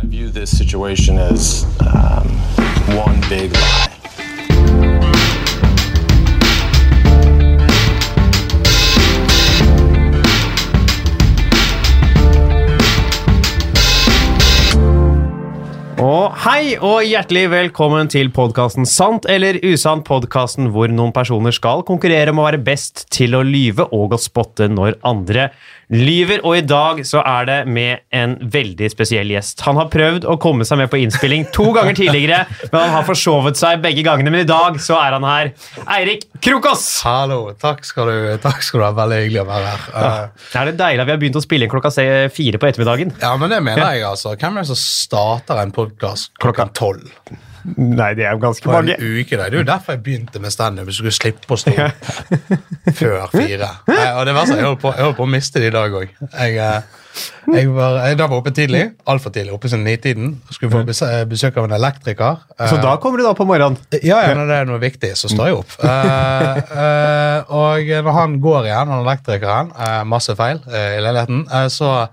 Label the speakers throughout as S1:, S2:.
S1: I view this situation as um, one big lie.
S2: Hei og hjertelig velkommen til podkasten Sant eller usant, podkasten hvor noen personer skal konkurrere om å være best til å lyve og å spotte når andre lyver. Og i dag så er det med en veldig spesiell gjest. Han har prøvd å komme seg med på innspilling to ganger tidligere, men han har forsovet seg begge gangene. Men i dag så er han her. Eirik Krokås!
S3: Hallo, takk skal, du, takk skal du ha. Veldig hyggelig å være her. Uh,
S2: Er det deilig at vi har begynt å spille inn klokka fire på ettermiddagen?
S3: ja, men det mener jeg, altså. Hvem er det som starter en podkast klokka tolv?
S2: Nei, det er jo ganske
S3: mange. en uke. Det er jo derfor jeg begynte med standup. du skulle slippe å stå opp før fire. Og det verste, jeg holdt på, jeg holdt på å miste det i dag òg. Jeg, eh, jeg, var- jeg da var oppe tidlig. Altfor tidlig. Oppe sånn nitiden. Skulle få besøk av en elektriker.
S2: Så
S3: Eh,
S2: da kommer du da på morgenen?
S3: Ja, ja, når det er noe viktig, så står jeg opp. Eh, eh, og når han går igjen, han elektrikeren, masse feil eh, i leiligheten, eh, så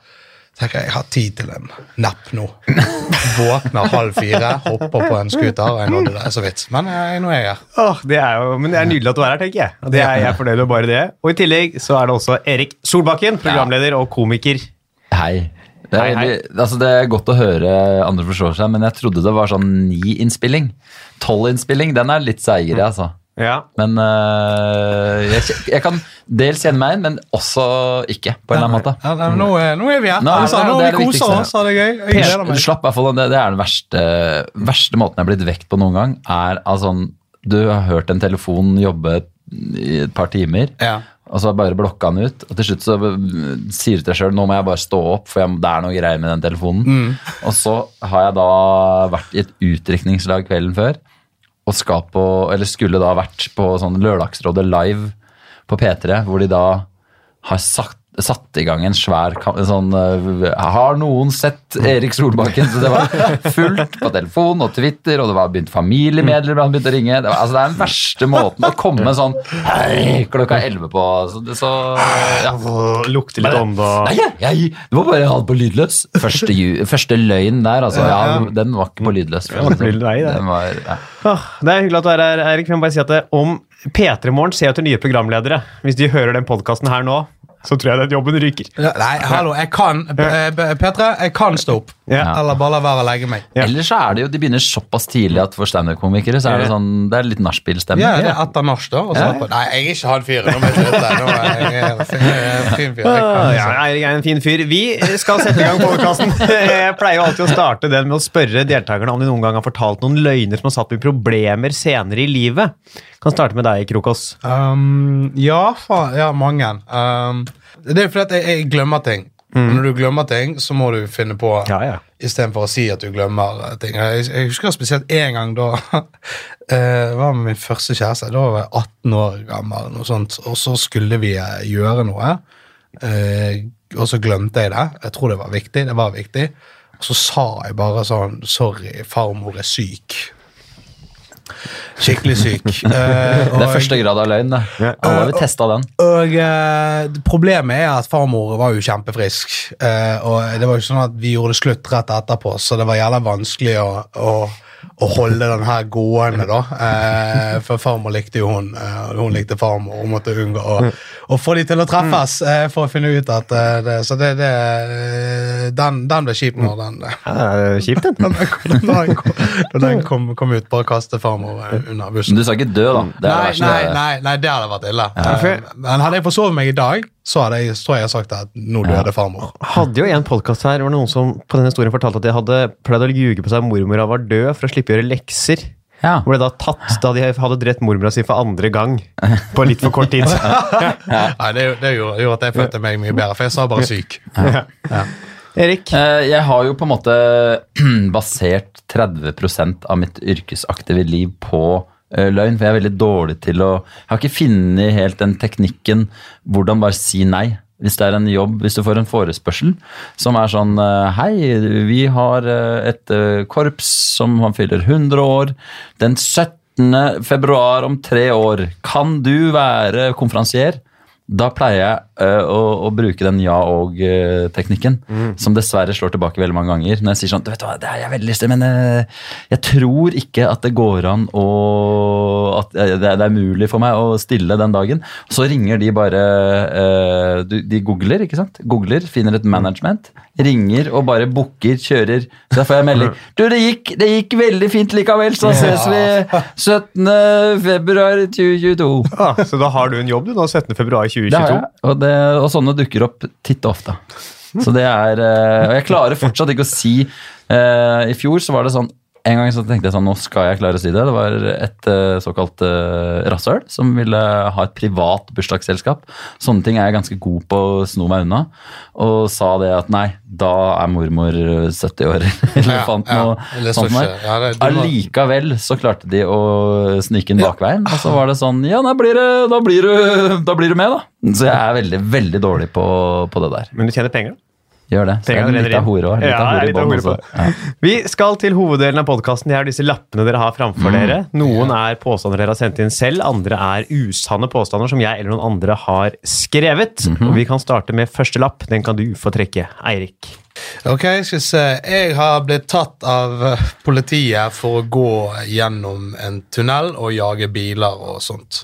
S3: tenker jeg jeg har tid til en napp nå. Våkner halv fire, hopper på en scooter, og jeg nådde det så vidt. Men eh, nå er jeg her.
S2: Åh, det er jo, men det er nydelig at du er her, tenker jeg. Og det er jeg fornøyd med bare det. Og i tillegg så er det også Erik Solbakken, programleder og komiker.
S4: Hei. Det er,
S2: Hei, hei.
S4: Altså det er godt å høre andre forstår seg, men jeg trodde det var sånn ni-innspilling. Tolv-innspilling, den er litt seigere, altså.
S2: Ja.
S4: Men uh, jeg, jeg kan dels kjenne meg igjen, men også ikke, på en eller annen måte.
S3: Ja, nei, men nå, er- nå er vi her.
S4: Nå er
S3: nå,
S4: det-
S3: nå
S4: det er
S3: vi koser oss, har det gøy. Jeg gleder meg.
S4: Slapp i hvert fall, det, det er den verste, verste måten jeg har blitt vekt på noen gang. Er altså Du har hørt en telefon jobbe i et par timer,
S3: Ja.
S4: og så bare blokka den ut. Og til slutt så sier du til deg sjøl nå må jeg bare stå opp, for jeg, det er noe greier med den telefonen. Og så har jeg da vært i et utdrikningslag kvelden før, og skal på, eller skulle da vært på sånn Lørdagsrådet live på P3, hvor de da har sagt, satt i gang en svær sånn øh, Har noen sett Erik Solbakken? Så det var fullt på telefon og Twitter, og det var begynt familiemedlemmer han begynte å ringe. Det, var, altså, det er den verste måten å komme sånn Hei, klokka elleve på. Så, det, så ja.
S2: Lukte litt om og
S4: Nei, jeg, det var bare jeg hadde på lydløs. Første, første løgn der, altså. Ja, den var ikke på lydløs.
S2: nei, det.
S4: Den var, ja.
S2: Det er hyggelig at du er her, Eirik. Vi må bare si at det, om P3 Morgen ser etter nye programledere Hvis de hører den podkasten her nå, så tror jeg den jobben ryker.
S3: Nei, hallo, jeg kan Petra, B- jeg kan stå opp.
S2: Ja.
S3: Eller bare la være å legge meg.
S2: Ja.
S4: Ellers så er det jo, de begynner såpass tidlig at for standup-komikere så er det sånn, det er litt nachspiel-stemning.
S3: Ja, det er etter nach, da. Og så på, Nei, jeg er ikke han fyren. Nå må jeg slutte. Jeg, er jeg en fin- en fin fyr. Jeg
S2: Ah, Ja, jeg er en fin fyr. Vi skal sette i gang podkasten. Jeg pleier jo alltid å starte den med å spørre deltakerne om de noen gang har fortalt noen løgner som har satt med problemer senere i livet. Kan starte med deg, Krokos.
S3: Um, ja, faen, ja, mange. Um, det er fordi jeg, jeg glemmer ting. Mm. når du glemmer ting, så må du finne på
S2: Ja, ja.
S3: istedenfor å si at du glemmer eh, ting. Jeg, jeg husker spesielt en gang da eh, var med min første kjæreste. Da var jeg 18 år gammel, noe sånt, og så skulle vi eh, gjøre noe. Og så glemte jeg det. Jeg tror det var viktig. Det var viktig. Og så sa jeg bare sånn Sorry, farmor er syk. Skikkelig syk. Eh,
S4: Det er første grad av løgn, det. Alle har vi testa den.
S3: og uh, Problemet er at farmor var jo kjempefrisk. Uh, og det var jo ikke sånn at vi gjorde det slutt rett etterpå, så det var jævla vanskelig å, å, å holde den her gående. da. Eh, for farmor likte jo hun, eh, og hun likte farmor. Hun måtte unngå å, å få de til å treffes eh, for å finne ut at eh, det, Så det, det eh, den, den ble kjip når den
S2: Ja, det er kjipt, den.
S3: når den kom, når den kom, kom, ut. Bare kaste farmor eh, under bussen.
S4: du sa ikke dø, da. Det
S3: Nei, nei, nei, nei, det hadde vært ille. Eh, Men hadde jeg forsovet meg i dag, så hadde jeg, så hadde jeg sagt at nå døde farmor.
S2: Hadde jo en podkast her hvor noen som på den historien fortalte at de hadde pleid å ljuge på seg at mormora var død for å slippe å gjøre lekser.
S4: Ja.
S2: Hvor ble da tatt da de hadde drept mormora si for andre gang på litt for kort tid.
S3: ja, det, det gjorde, at jeg følte meg mye bedre, for jeg sa bare syk.
S2: Erik?
S4: Eh, Jeg har jo på en måte basert 30% av mitt yrkesaktive liv på eh, løgn, for jeg er veldig dårlig til å Jeg har ikke funnet helt den teknikken hvordan bare si nei. Hvis det er en jobb, hvis du får en forespørsel som er sånn eh, Hei, vi har eh, et eh, korps som han fyller 100 år. Den 17. februar om tre år. Kan du være konferansier? da pleier jeg å, å bruke den ja og-teknikken, som dessverre slår tilbake veldig mange ganger. Når jeg sier sånn du vet hva, det er jeg veldig lyst til, men jeg tror ikke at det går an å At eh, det er, det mulig for meg å stille den dagen. Så ringer de bare eh, De googler, ikke sant? Googler, finner et management, ringer og bare booker, kjører. Så da får jeg melding. Du, det gikk, det gikk veldig fint likevel, så ses vi 17. februar 2022.
S2: Ah, så da har du en jobb du nå, 17. februar
S4: Det har
S2: 2022.
S4: jeg, og, det, og sånne dukker opp titt og ofte. Så det er eh, Og jeg klarer fortsatt ikke å si I fjor så var det sånn En gang så tenkte jeg sånn, nå skal jeg klare å si det. Det var et eh, såkalt uh, rasshøl som ville ha et privat bursdagsselskap. Sånne ting er jeg ganske god på å sno meg unna. Og sa det at nei, da er mormor 70 år. Eller
S3: Ja,
S4: fant noe
S3: ja,
S4: sånt.
S3: ja, det-
S4: Allikevel så klarte de å snike inn bakveien. Og så var det sånn Ja, da blir, det, da blir, du, da blir du med, da. Så jeg er veldig, veldig dårlig på, på det der.
S2: Men du tjener penger, da.
S4: Gjør det. Så det er litt av hore òg.
S2: Ja, litt av hore på det. Vi skal til hoveddelen av podkasten. Det er disse lappene dere har framfor dere. Noen er påstander dere har sendt inn selv, andre er usanne påstander som jeg eller noen andre har skrevet. Og Vi kan starte med første lapp. Den kan du få trekke, Eirik.
S3: Ok, skal vi se. Jeg har blitt tatt av eh, politiet for å gå gjennom en tunnel og jage biler og sånt.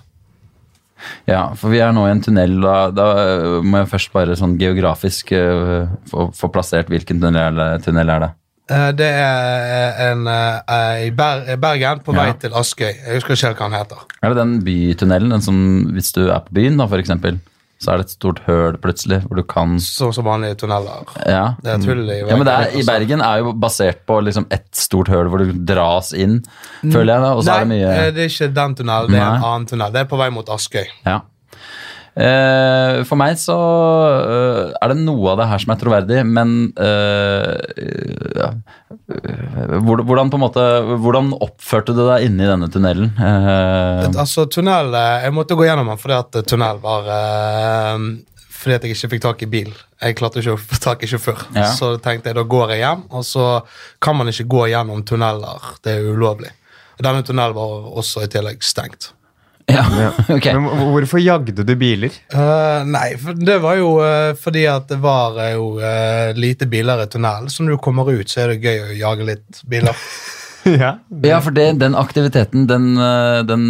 S4: Ja, for vi er nå i en tunnel. Da, da øh, må jeg først bare sånn geografisk uh, få, få plassert hvilken tunnel, tunnel er det.
S3: Eh, Det er en eh, i Ber Bergen på vei
S4: Ja.
S3: til Askøy. Jeg husker ikke hva den heter.
S4: Er det den bytunnelen, den som hvis du er på byen, da, for eksempel, så er det et stort høl plutselig, hvor du kan
S3: Sånn som vanlige tunneler.
S4: Ja.
S3: Det er et hull i
S4: Ja, men det er, I. Bergen er jo basert på liksom ett stort høl hvor du dras inn, føler jeg. da, Og så er det mye
S3: eh, det er ikke den tunnelen, det er en annen tunnel. Det er på vei mot Askøy.
S4: Ja. Eh, for meg så eh, er det noe av det her som er troverdig, men eh, ja, hvordan, på en måte, hvordan oppførte du deg inne i denne tunnelen?
S3: Altså, tunnel Jeg måtte gå gjennom den fordi at tunnel var Fordi at jeg ikke fikk tak i bil. Jeg klarte ikke å få tak i sjåfør.
S4: Ja.
S3: Så tenkte jeg da går jeg hjem, og så kan man ikke gå gjennom tunneler. Det er ulovlig. Denne tunnelen var også i tillegg stengt.
S4: Ja, ok.
S2: Men hvorfor jagde du biler?
S3: Uh, nei, for det var jo uh, fordi at det var eh, jo uh, lite biler i tunnelen. Så når du kommer ut, så er det gøy å jage litt biler.
S2: ja.
S4: Ja, for det, den aktiviteten den, den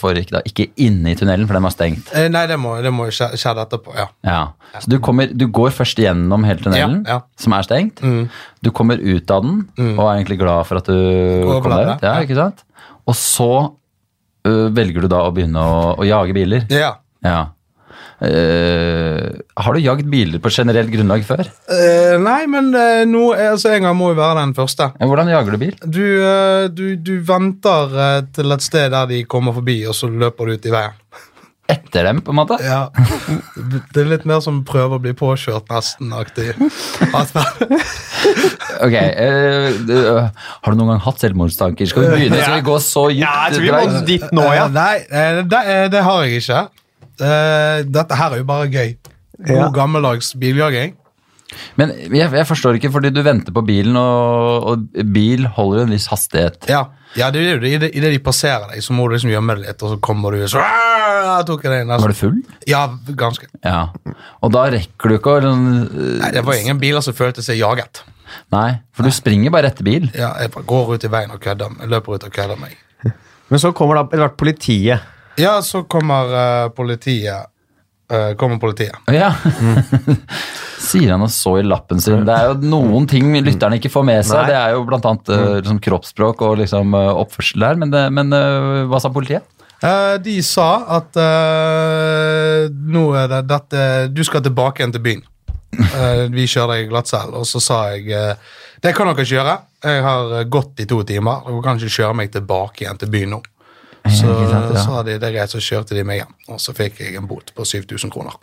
S4: foregikk da ikke inne i tunnelen, for den var stengt.
S3: Eh, nei, det må, det må skje, etterpå, ja.
S4: Ja, Så du, kommer, du går først gjennom hele tunnelen,
S3: Ja, ja.
S4: som er stengt.
S3: Mm.
S4: Du kommer ut av den og er egentlig glad for at du kom deg ut. Ja,
S3: ja.
S4: ikke sant? Og så velger du da å begynne å, å jage biler.
S3: Ja.
S4: Ja. Uh, har du jagd biler på generelt grunnlag før?
S3: Uh, nei, men uh, nå, eh, altså, en gang må jo være den første.
S4: Hvordan jager du bil?
S3: Du, eh, du, du venter eh, til et sted der de kommer forbi, og så løper du ut i veien.
S4: Etter dem, på en måte?
S3: Ja. Det er litt mer som prøve å bli påkjørt, nesten-aktig.
S4: Ok, Uh, Har du noen gang hatt selvmordstanker? Skal vi begynne? Skal vi gå så dypt?
S2: Ja, jeg tror vi må dit nå, ja.
S3: Uh, Nei, det, det har jeg ikke. Uh, Dette her er jo bare gøy. God
S2: Ja.
S3: gammeldags biljaging.
S4: Men jeg, jeg forstår ikke, fordi du venter på bilen, og, og bil holder jo en viss hastighet.
S3: Ja, ja det er jo det. I det, de passerer deg, så må du liksom gjemme deg litt, og så kommer du så «Aah!» tok jeg altså.
S4: Var du full?
S3: Ja, ganske.
S4: Ja. Og da rekker du ikke å liksom,
S3: Nei, Det var ingen biler som følte seg jaget.
S4: Nei, for du springer bare etter bil.
S3: Ja, Jeg bare går ut i veien og kødder. Jeg løper ut og kødder meg.
S2: Men så kommer da etter hvert politiet.
S3: Ja, så kommer uh, politiet. Uh, kommer politiet.
S4: Ja. Sier han og så i lappen sin. Det er jo noen ting lytterne ikke får med seg.
S2: Nei.
S4: Det er jo blant annet øh, liksom, kroppsspråk og liksom, uh, oppførsel der. Men, det, men hva sa politiet?
S3: Eh, de sa at uh, nå er det dette Du skal tilbake igjen til byen. Uh, vi kjører deg glattcelle. Og så sa jeg uh, det kan dere ikke gjøre. Jeg har gått i to timer. Dere kan ikke kjøre meg tilbake igjen til byen nå. Så
S4: sant, ja.
S3: sa de det er greit, så kjørte de meg hjem. Og så fikk jeg en bot på 7000 kroner.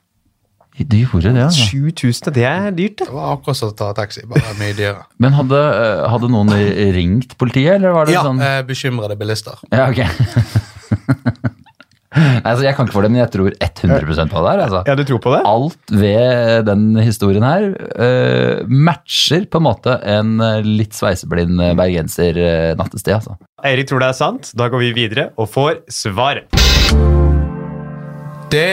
S4: De gjorde det, altså.
S2: 7000, det er dyrt, det.
S3: Det var akkurat som å ta taxi, bare mye dyrere.
S4: Men hadde, hadde noen ringt politiet, eller var det
S3: Ja,
S4: sånn
S3: Ja, bekymrede bilister.
S4: Ja, ok. altså, jeg kan ikke for det, men jeg tror 100% på det her. Altså.
S2: Ja, du tror på det?
S4: Alt ved den historien her uh, matcher på en måte en øh, litt sveiseblind øh, bergenser uh, nattestid. Altså.
S2: Eirik tror det er sant. Da går vi videre og får svaret.
S3: Det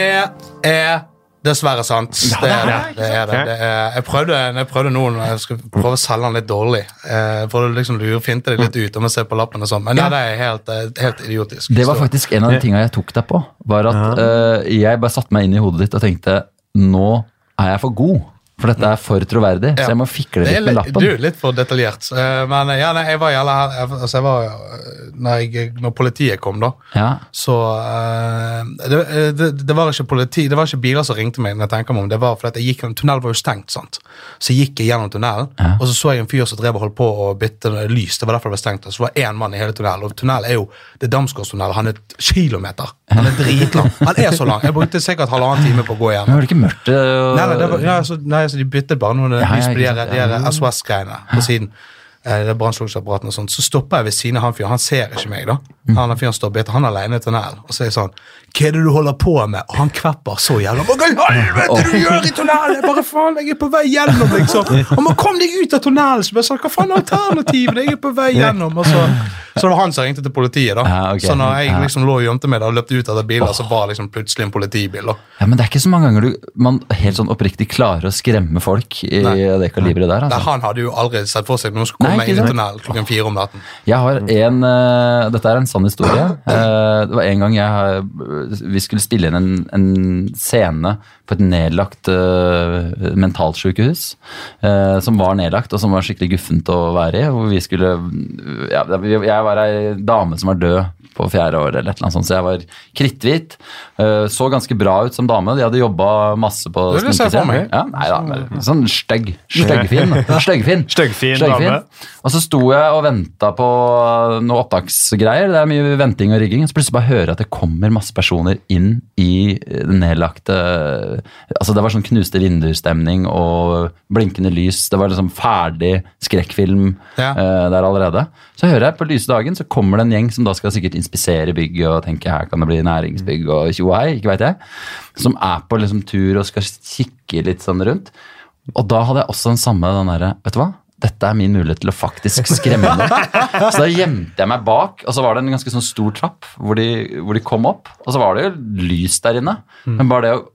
S3: er dessverre sant. Det er det. det, er det. det er, jeg, prøvde, jeg prøvde noen Jeg skulle prøve å selge den litt dårlig. Eh, for å liksom lurefinte det litt ut om jeg ser på lappen og sånn. Men nei, det er helt, eh, helt idiotisk.
S4: Det var faktisk en av de tingene jeg tok deg på. Var at uh, Jeg bare satte meg inn i hodet ditt og tenkte nå er jeg for god. For dette er for troverdig, så jeg må fikle
S3: er
S4: litt med lappen.
S3: du, litt for detaljert. Eh, Men ja, nei, jeg var jævla altså, jeg var, eh, når, jeg, når politiet kom, da,
S4: Ja.
S3: så uh, det, eh, det, det var ikke politi, det var ikke biler som ringte meg. når jeg tenker meg om, det var fordi jeg gikk, Tunnelen var jo stengt. sant? Så gikk jeg gjennom tunnelen,
S4: Ja.
S3: og så så jeg en fyr som drev og holdt på å bytte lys. det var derfor det var stengt, og Så var det én mann i hele tunnelen. og Tunnelen er jo det er Damsgårdstunnelen. Han er et kilometer. Han er dritlang. Han er så lang. Jeg brukte sikkert halvannen time på å gå
S4: Men var det ikke mørkt? Og...
S3: Nei, nei, det var, nei, så, nei, så de byttet bare noen
S4: Ja,
S3: lys på de
S4: ikke
S3: her-
S4: sant,
S3: de
S4: ja.
S3: her SOS-greiene på siden. Eh, brannslukningsapparatene og sånt. Så stopper jeg ved siden av han fyren. Han ser ikke meg, da.
S4: Mm.
S3: Han fyren står bitte, han alene i tunnelen. Og så er jeg sånn Hva er det du holder på med? Og han kvepper så jævla. Hva i helvete du gjør i tunnelen? Bare faen, jeg er på vei gjennom, liksom. Og man kom deg ut av tunnelen! Så jeg sa, hva faen er alternativet? Jeg er på vei gjennom. Og så, så det var han som ringte til politiet, da.
S4: Ja, okay.
S3: Så når jeg liksom lå og gjemte meg og løpte ut av bilen, så var liksom plutselig en politibil. da.
S4: Ja, men det er ikke så mange ganger du man helt sånn oppriktig klarer å skremme folk i
S3: Nei.
S4: det kaliberet der.
S3: Nei,
S4: Altså.
S3: Han hadde jo aldri sett for seg noen skulle komme
S4: ikke
S3: inn i tunnelen klokken fire om natten.
S4: Jeg har en uh, Dette er en sann historie. Uh, det var en gang jeg har- vi skulle spille inn en, en scene på et nedlagt uh, mentalsykehus. Uh, som var nedlagt, og som var skikkelig guffent å være i. Hvor vi skulle ja, Jeg var ei dame som var død på fjerde år, eller et eller annet sånt, så jeg var kritthvit. Uh, så ganske bra ut som dame. De hadde jobba masse på
S3: meg.
S4: Ja, nei da, sånn stygg. Styggfin. Styggfin.
S2: Styggfin dame.
S4: Og så sto jeg og venta på noe opptaksgreier. Det er mye venting og rigging. Så plutselig bare hører jeg at det kommer masse personer inn i den nedlagte Altså Det var sånn knuste vinduer-stemning og blinkende lys. Det var liksom ferdig skrekkfilm
S3: Ja.
S4: uh, der allerede. Så hører jeg på lyse dagen så kommer det en gjeng som da skal sikkert inspisere bygget og tenke her kan det bli næringsbygg og tjohei, hei, ikke veit jeg. Som er på liksom tur og skal kikke litt sånn rundt. Og da hadde jeg også den samme den derre Vet du hva? Dette er min mulighet til å faktisk skremme dem. Så da gjemte jeg meg bak, og så var det en ganske sånn stor trapp hvor de, hvor de kom opp. Og så var det jo lys der inne. Men bare det å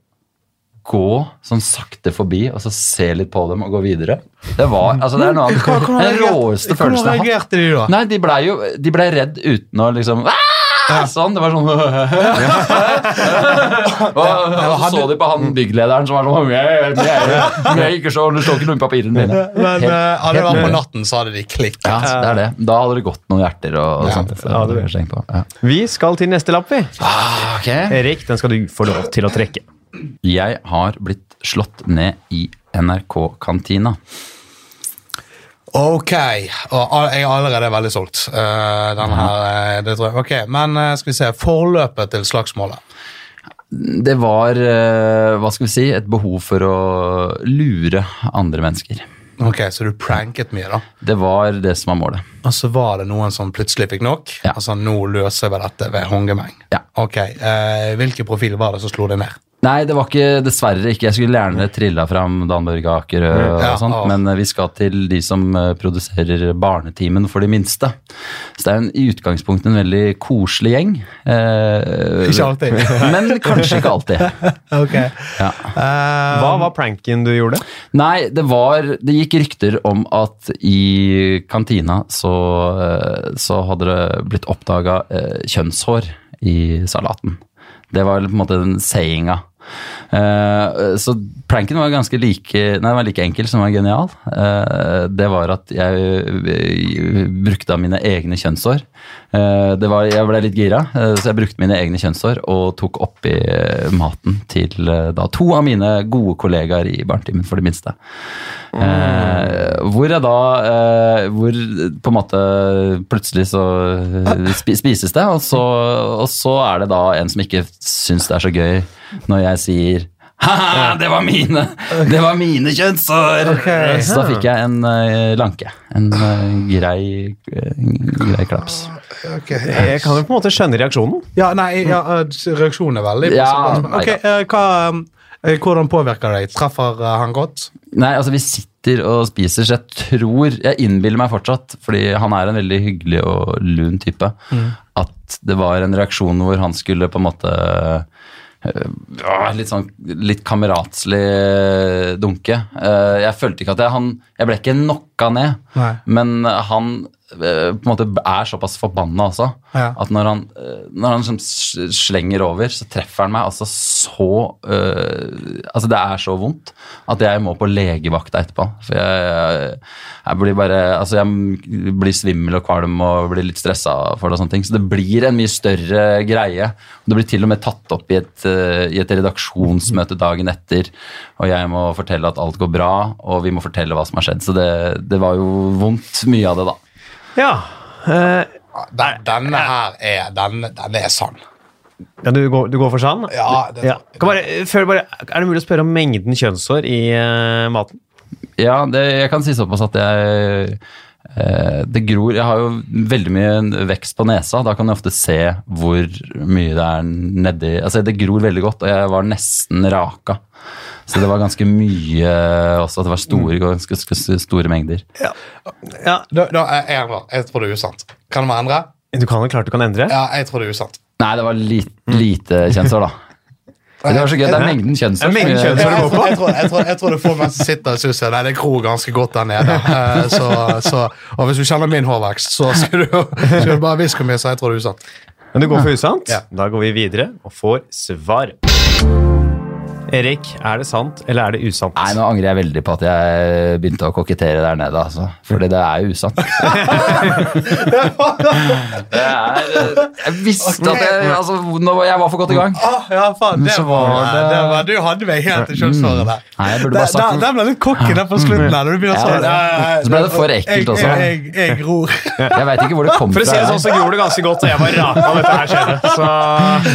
S4: gå sånn sakte forbi og så se litt på dem og gå videre Det var, altså det er noe av
S3: Hvordan- hvordan
S4: den råeste følelsen jeg har hatt.
S3: reagerte de da?
S4: Nei, de blei jo de ble redd uten å liksom «Ah!» Sånn, det var sånn Og, så så de på han bygglederen som var sånn «Mjau, mjau, mjau, ikke så, Du står ikke noe i papirene mine.
S3: Men eh, hadde det vært på natten, så hadde de klikket.
S4: Ja, det er det. Da hadde det gått noen hjerter og, sånt.
S2: Vi skal til neste lapp, vi.
S4: Ok.
S2: Erik, den skal du få lov til å trekke.
S4: Jeg har blitt slått ned i NRK-kantina.
S3: Ok, og jeg er allerede veldig solgt. eh, denne her, eh, det tror jeg. Ok, Men eh, skal vi se, forløpet til slagsmålet.
S4: Det var, hva skal vi si, et behov for å lure andre mennesker.
S3: Ok, Så du pranket mye, da?
S4: Det var det som var målet.
S3: Og så var det noen som plutselig fikk nok?
S4: Ja.
S3: Altså, nå løser vi dette ved håndgemeng.
S4: Ja.
S3: Ok, eh, Hvilke profil var det som slo det ned?
S4: Nei, det var ikke, dessverre ikke. Jeg skulle gjerne trilla fram Dan Børge Akerø og
S3: Ja,
S4: sånt,
S3: ja.
S4: men eh, vi skal til de som eh, produserer Barnetimen for de minste. Så det er en, i utgangspunktet en veldig koselig gjeng. Eh,
S3: Ikke alltid.
S4: men kanskje ikke alltid.
S3: ok.
S4: Ja.
S3: Eh,
S2: Hva var pranken du gjorde?
S4: Nei, det var Det gikk rykter om at i kantina så, så hadde det blitt oppdaga eh, kjønnshår i salaten. Det var på en måte den sayinga. Eh, så pranken var ganske like, nei, den var like enkel som var genial. Uh, det var at jeg eh, brukte av mine egne kjønnsår. Uh, var, jeg ble litt gira, så jeg brukte mine egne kjønnsår og tok oppi maten til da, to av mine gode kollegaer i Barnetimen for det minste. Eh, hvor jeg da eh, Hvor på en måte plutselig så eh, spises det, og så, og så er det da en som ikke syns det er så gøy når jeg sier Haha, det var mine! Det var mine kjønnshår!
S3: Okay.
S4: Så da fikk jeg en uh, lanke. En uh, grei, eh, grei klaps.
S3: Okay.
S2: Jeg kan jo på en måte skjønne reaksjonen.
S3: Ja, nei, ja, reaksjonen er veldig
S4: Ja,
S3: Ok,
S4: nei
S3: eh, hva, Hvordan påvirker det deg? Treffer eh, han godt?
S4: Nei, altså vi sitter og spiser, så jeg tror Jeg innbiller meg fortsatt, fordi han er en veldig hyggelig og lun type, at det var en reaksjon hvor han skulle på en måte ja, litt sånn litt kameratslig eh, dunke. Eh, jeg følte ikke at jeg han Jeg ble ikke knocka ned,
S3: Nei.
S4: men han eh, på en måte er såpass forbanna også
S3: Ja.
S4: at når han, eh, når han slenger over, så treffer han meg altså så øh, Altså, det er så vondt at jeg må på legevakta etterpå. For jeg, jeg blir bare Altså, jeg blir svimmel og kvalm og blir litt stressa for det og sånne ting. Så det blir en mye større greie. Det blir til og med tatt opp i et, eh, i et redaksjonsmøte dagen etter, og jeg må fortelle at alt går bra, og vi må fortelle hva som har skjedd. Så det, det var jo vondt, mye av det, da.
S2: Ja. eh,
S3: Den, denne her er, den, den er sann.
S2: ja du, går, du går for sann?
S3: Ja, det,
S2: Ja. Kan bare, før bare, er det mulig å spørre om mengden kjønnshår i uh, maten?
S4: Ja, det, jeg kan si såpass at jeg uh, Det gror Jeg har jo veldig mye vekst på nesa. Da kan jeg ofte se hvor mye det er nedi Altså, det gror veldig godt, og jeg var nesten raka. Så det var ganske mye også. Det var store, ganske, ganske store mengder.
S2: Ja.
S3: Da, da er jeg klar. Jeg tror det er usant. Kan vi endre?
S2: Du kan jo klart du kan endre.
S3: Ja, jeg tror det er usant.
S4: Nei, det var li, lite kjønnshår, da. Det var så gøy. Det er mengden kjønnsår.
S2: Det.
S3: Ja, jeg, tror, jeg, jeg, jeg tror det får mens som sitter og suser. Nei, det gror ganske godt der nede. Eh, Så, så, og hvis du kjenner min hårvekst, så skal du, skal du bare hviske mye, så jeg tror det er usant.
S2: Men du går for usant?
S3: Ja.
S2: Da går vi videre og får svar. Erik, er det sant, eller er det usant?
S4: Nei, nå angrer jeg veldig på at jeg begynte å kokettere der nede, altså. Fordi det er usant. det er Jeg visste at jeg Altså, jeg var for godt i gang.
S3: Oh, ja, faen, det var,
S4: det-
S3: det var, Du hadde meg helt i kjønnshåret der.
S4: Nei, jeg burde bare sagt
S3: der, ble litt kokken der på slutten. Der, når du begynner å
S4: Ja,
S3: si
S4: så ble det for ekkelt også.
S3: Jeg, jeg, jeg gror.
S4: Jeg veit ikke hvor det kom fra.
S2: For å si det sånn, så gror det ganske godt, og jeg var raka av dette her skjedde. Så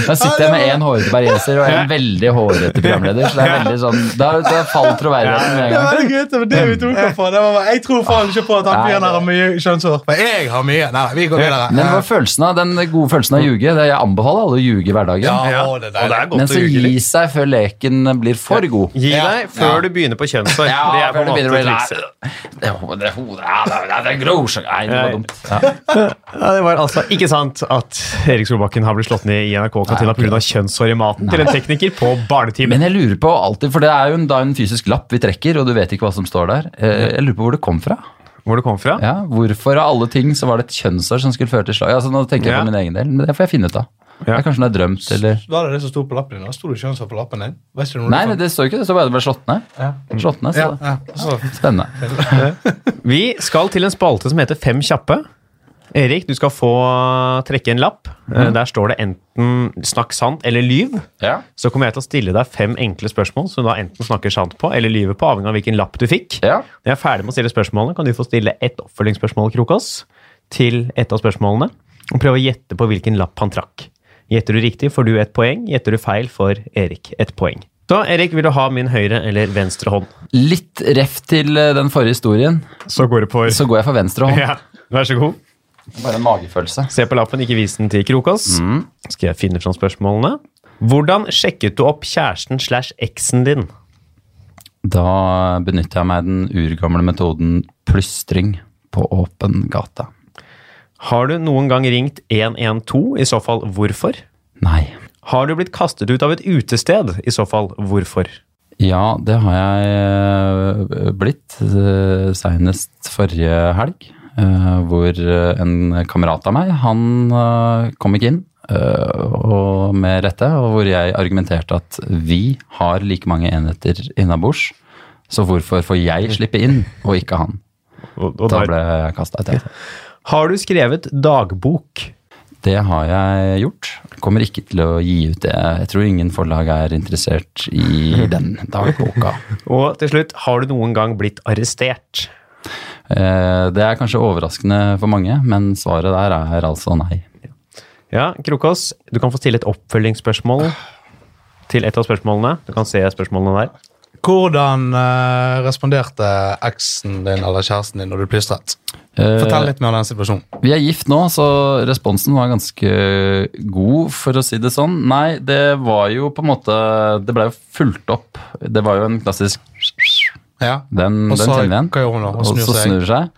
S4: Da sitter jeg med én hårete bergenser og en veldig hårete programleder. Så det er veldig sånn Da, da faller troverdigheten med en
S3: Det var
S4: gang.
S3: det var det vi tok på. Det var, bare- jeg tror faen ikke på at han fyren her har mye kjønnshår. Men jeg har mye. Nei, vi går videre.
S4: Men hva var følelsen av, den gode følelsen av å ljuge. Jeg anbefaler alle å ljuge i hverdagen.
S3: Ja,
S2: Ja,
S3: det er
S2: det godt
S4: Men så gi seg før leken blir for god.
S2: Gi deg før du begynner på kjønnshår. det er på en
S4: det
S2: måte trikset.
S4: Det er hodet, det ja, så- Nei, det var dumt. Ja.
S2: Ja, det var altså ikke sant at Erik Solbakken har blitt slått ned i NRK-kantina pga. kjønnshår i maten til en tekniker på barnetimen.
S4: Jeg lurer på alltid, for det er jo en, er en fysisk lapp vi trekker, og du vet ikke hva som står der. Eh, Jeg lurer på hvor det kom fra.
S2: Hvor det kom fra?
S4: Ja, Hvorfor av alle ting så var det et kjønnsår som skulle føre til slag? Altså, nå tenker jeg
S2: Ja.
S4: på min egen del, men det får jeg finne ut av.
S2: Ja.
S4: Det er kanskje noe jeg har drømt, eller
S3: Var det det som sto på lappen din? da? Sto det kjønnsår på lappen din? Vet du noe
S4: Nei,
S3: du
S4: det står ikke det. Det står bare det ble slått ned.
S3: Ja.
S4: Slått ned, så
S3: Ja, ja. Så,
S4: Spennende.
S2: Vi skal til en spalte som heter Fem kjappe. Erik, du skal få trekke en lapp. Mm. Der står det enten 'snakk sant' eller 'lyv'.
S4: Ja.
S2: Så kommer jeg til å stille deg fem enkle spørsmål som du da enten snakker sant på eller lyver på, avhengig av hvilken lapp du fikk.
S4: Ja.
S2: Når jeg er ferdig med å stille spørsmålene, kan du få stille ett oppfølgingsspørsmål, Krokås, til et av spørsmålene, og prøve å gjette på hvilken lapp han trakk. Gjetter du riktig, får du ett poeng. Gjetter du feil, får Erik ett poeng. Så Erik, vil du ha min høyre eller venstre hånd?
S4: Litt ref til eh, den forrige historien,
S2: Så går det for
S4: så går jeg for venstre hånd.
S2: Ja, vær så god.
S4: Bare en magefølelse.
S2: Se på lappen, ikke vis den til Krokås. Skal jeg finne fram spørsmålene? Hvordan sjekket du opp kjæresten slash eksen din?
S4: Da benytter jeg meg den urgamle metoden plystring på åpen gate.
S2: Har du noen gang ringt 112? I så fall hvorfor?
S4: Nei.
S2: Har du blitt kastet ut av et utested? I så fall hvorfor?
S4: Ja, det har jeg eh, blitt. Seinest Senest forrige helg. Eh, Hvor eh, en kamerat av meg, han eh, kom ikke inn. Og med rette. Og hvor jeg argumenterte at vi har like mange enheter innabords. Så hvorfor får jeg slippe inn, og ikke han?
S2: Og, og
S4: Da ble jeg kasta ut.
S2: Har du skrevet dagbok?
S4: Det har jeg gjort. Kommer ikke til å gi ut det. Jeg tror ingen forlag er interessert i den dagboka.
S2: Og til slutt, har du noen gang blitt arrestert?
S4: Eh, Det er kanskje overraskende for mange, men svaret der er altså nei.
S2: Ja, Krokås, du kan få stille et oppfølgingsspørsmål til et av spørsmålene. Du kan se spørsmålene der.
S3: hvordan eh, responderte eksen din eller kjæresten din når du plystret? Fortell litt mer om den situasjonen.
S4: Vi er gift nå, så responsen var ganske god, for å si det sånn. Nei, det var jo på en måte Det ble jo fulgt opp. Det var jo en klassisk
S3: Ja.
S4: Den,
S3: Og
S4: den vi igjen.
S3: hva gjør hun da?
S4: Og
S3: snur
S4: så snur seg.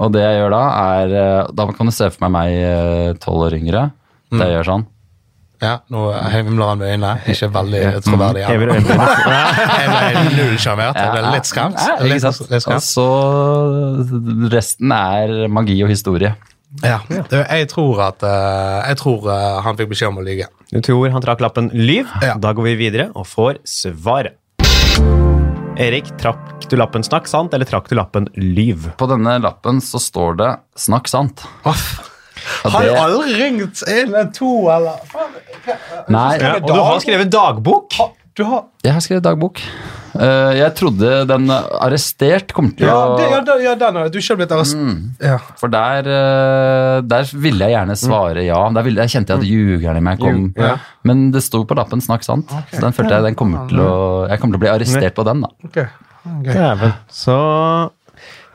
S4: Og det jeg gjør da, er eh, Da kan du se for meg meg tolv år yngre. Det
S3: Mm.
S4: jeg gjør sånn.
S3: Ja, nå himler han med øynene. Ikke veldig troverdig.
S2: Øyenbrynene.
S3: Jeg ble null sjarmert. Jeg ble litt skremt.
S4: Ja,
S3: Litt, skremt.
S4: Og så resten er magi og historie.
S3: Ja. Du, jeg tror at eh, Jeg tror eh, han fikk beskjed om å lyve.
S2: Du tror han trakk lappen lyv.
S3: Ja.
S2: Da går vi videre og får svaret. Erik, trakk du lappen snakk sant, eller trakk du lappen lyv?
S4: På denne lappen så står det 'snakk sant'. Og
S3: Har aldri ringt inn en to, eller
S4: Nei,
S2: Ja, og du har skrevet dagbok.
S3: Du har
S4: jeg har skrevet dagbok. Eh, Jeg trodde den arrestert kom til
S3: Ja,
S4: å
S3: det, ja, da- ja den har du ikke blitt arrestert. Ja.
S4: For der, eh, der ville jeg gjerne svare ja. Der ville, jeg kjente jeg at ljugeren i meg kom.
S2: Ja.
S4: Men det sto på lappen 'snakk sant'. Så den følte jeg den kommer til å, jeg kommer til å bli arrestert på den. da.
S3: Okay.
S2: Okay. Så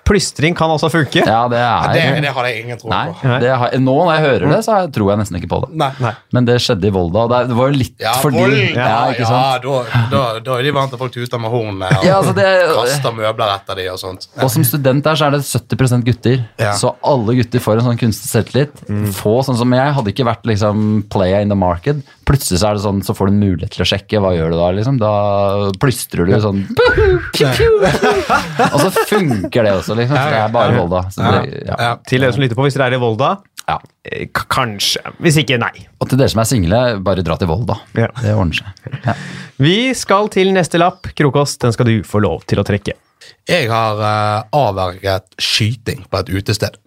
S2: plystring kan også funke.
S4: Ja, det
S3: Det,
S4: er
S3: det hadde jeg ingen tro
S4: Nei,
S3: på.
S4: det har, nå når jeg hører det, så tror jeg nesten ikke på det.
S3: Nei.
S4: Men det skjedde i Volda, og det var jo litt
S3: Ja,
S4: fordi
S3: vold!
S4: ja,
S3: Ja,
S4: ikke
S3: ja, da, da, da er de vant til folk tuter med hornene og
S4: Ja, altså det,
S3: kaster møbler etter de og sånt.
S4: og som student der så er det 70 gutter,
S3: Ja.
S4: så alle gutter får en sånn kunstig selvtillit. Få sånn som jeg, hadde ikke vært liksom playa in the market. Plutselig så er det sånn, så får du en mulighet til å sjekke. Hva gjør du da? liksom? Da plystrer du sånn Og så funker det også, liksom. Så det er bare Volda. Så det, ja.
S3: Ja.
S2: Til dere som lytter på, hvis dere er i Volda,
S4: Ja.
S2: eh, k- kanskje. Hvis ikke, nei.
S4: Og til dere som er single, bare dra til Volda.
S2: Ja.
S4: Det ordner seg. Ja.
S2: Vi skal til neste lapp. Krokås, den skal du få lov til å trekke.
S3: Jeg har uh, avverget skyting på et utested.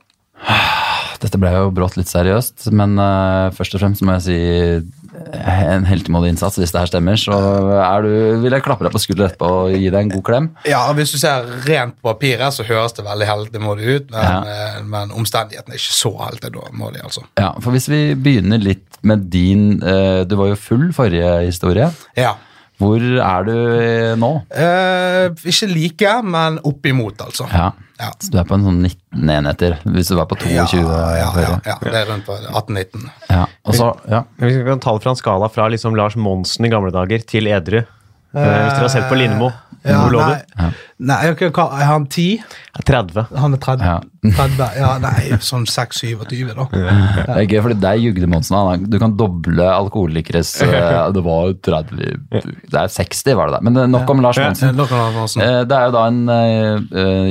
S4: Dette ble jo brått litt seriøst, men uh, først og fremst må jeg si eh, en heltemodig innsats. Hvis det her stemmer, så er du, vil jeg klappe deg på skulderen etterpå og gi deg en god klem.
S3: Ja, Hvis du ser rent på papiret, så høres det veldig heltemodig ut, men, ja. men omstendighetene er ikke så heltemodige, altså.
S4: Ja, for Hvis vi begynner litt med din eh, Du var jo full forrige historie.
S3: Ja.
S4: Hvor er du eh, nå?
S3: Eh, ikke like, men oppimot, altså.
S4: Ja,
S3: Ja.
S4: Så du er på en sånn 19 enheter, hvis du var på 22
S3: Ja, ja, ja, ja, det er rundt på 18-19.
S4: Ja, Også, ja.
S2: Hvis Vi kan ta det fra en skala fra liksom Lars Monsen i gamle dager til edru. Eh, hvis dere har sett på Lindmo.
S3: Ja,
S2: Hvor lå du?
S3: Nei, nei ok, hva, er han 10?
S2: 30.
S3: Han er 30?
S4: Ja.
S3: 30 ja, nei, sånn 6-27, da.
S4: Det er gøy, for der jugde Monsen. han. Du kan doble alkoholikeres eh, Det var jo 30 Det er 60, var det der. Men eh, nok om Lars
S2: Ja.
S4: Monsen. Eh, Det er jo da en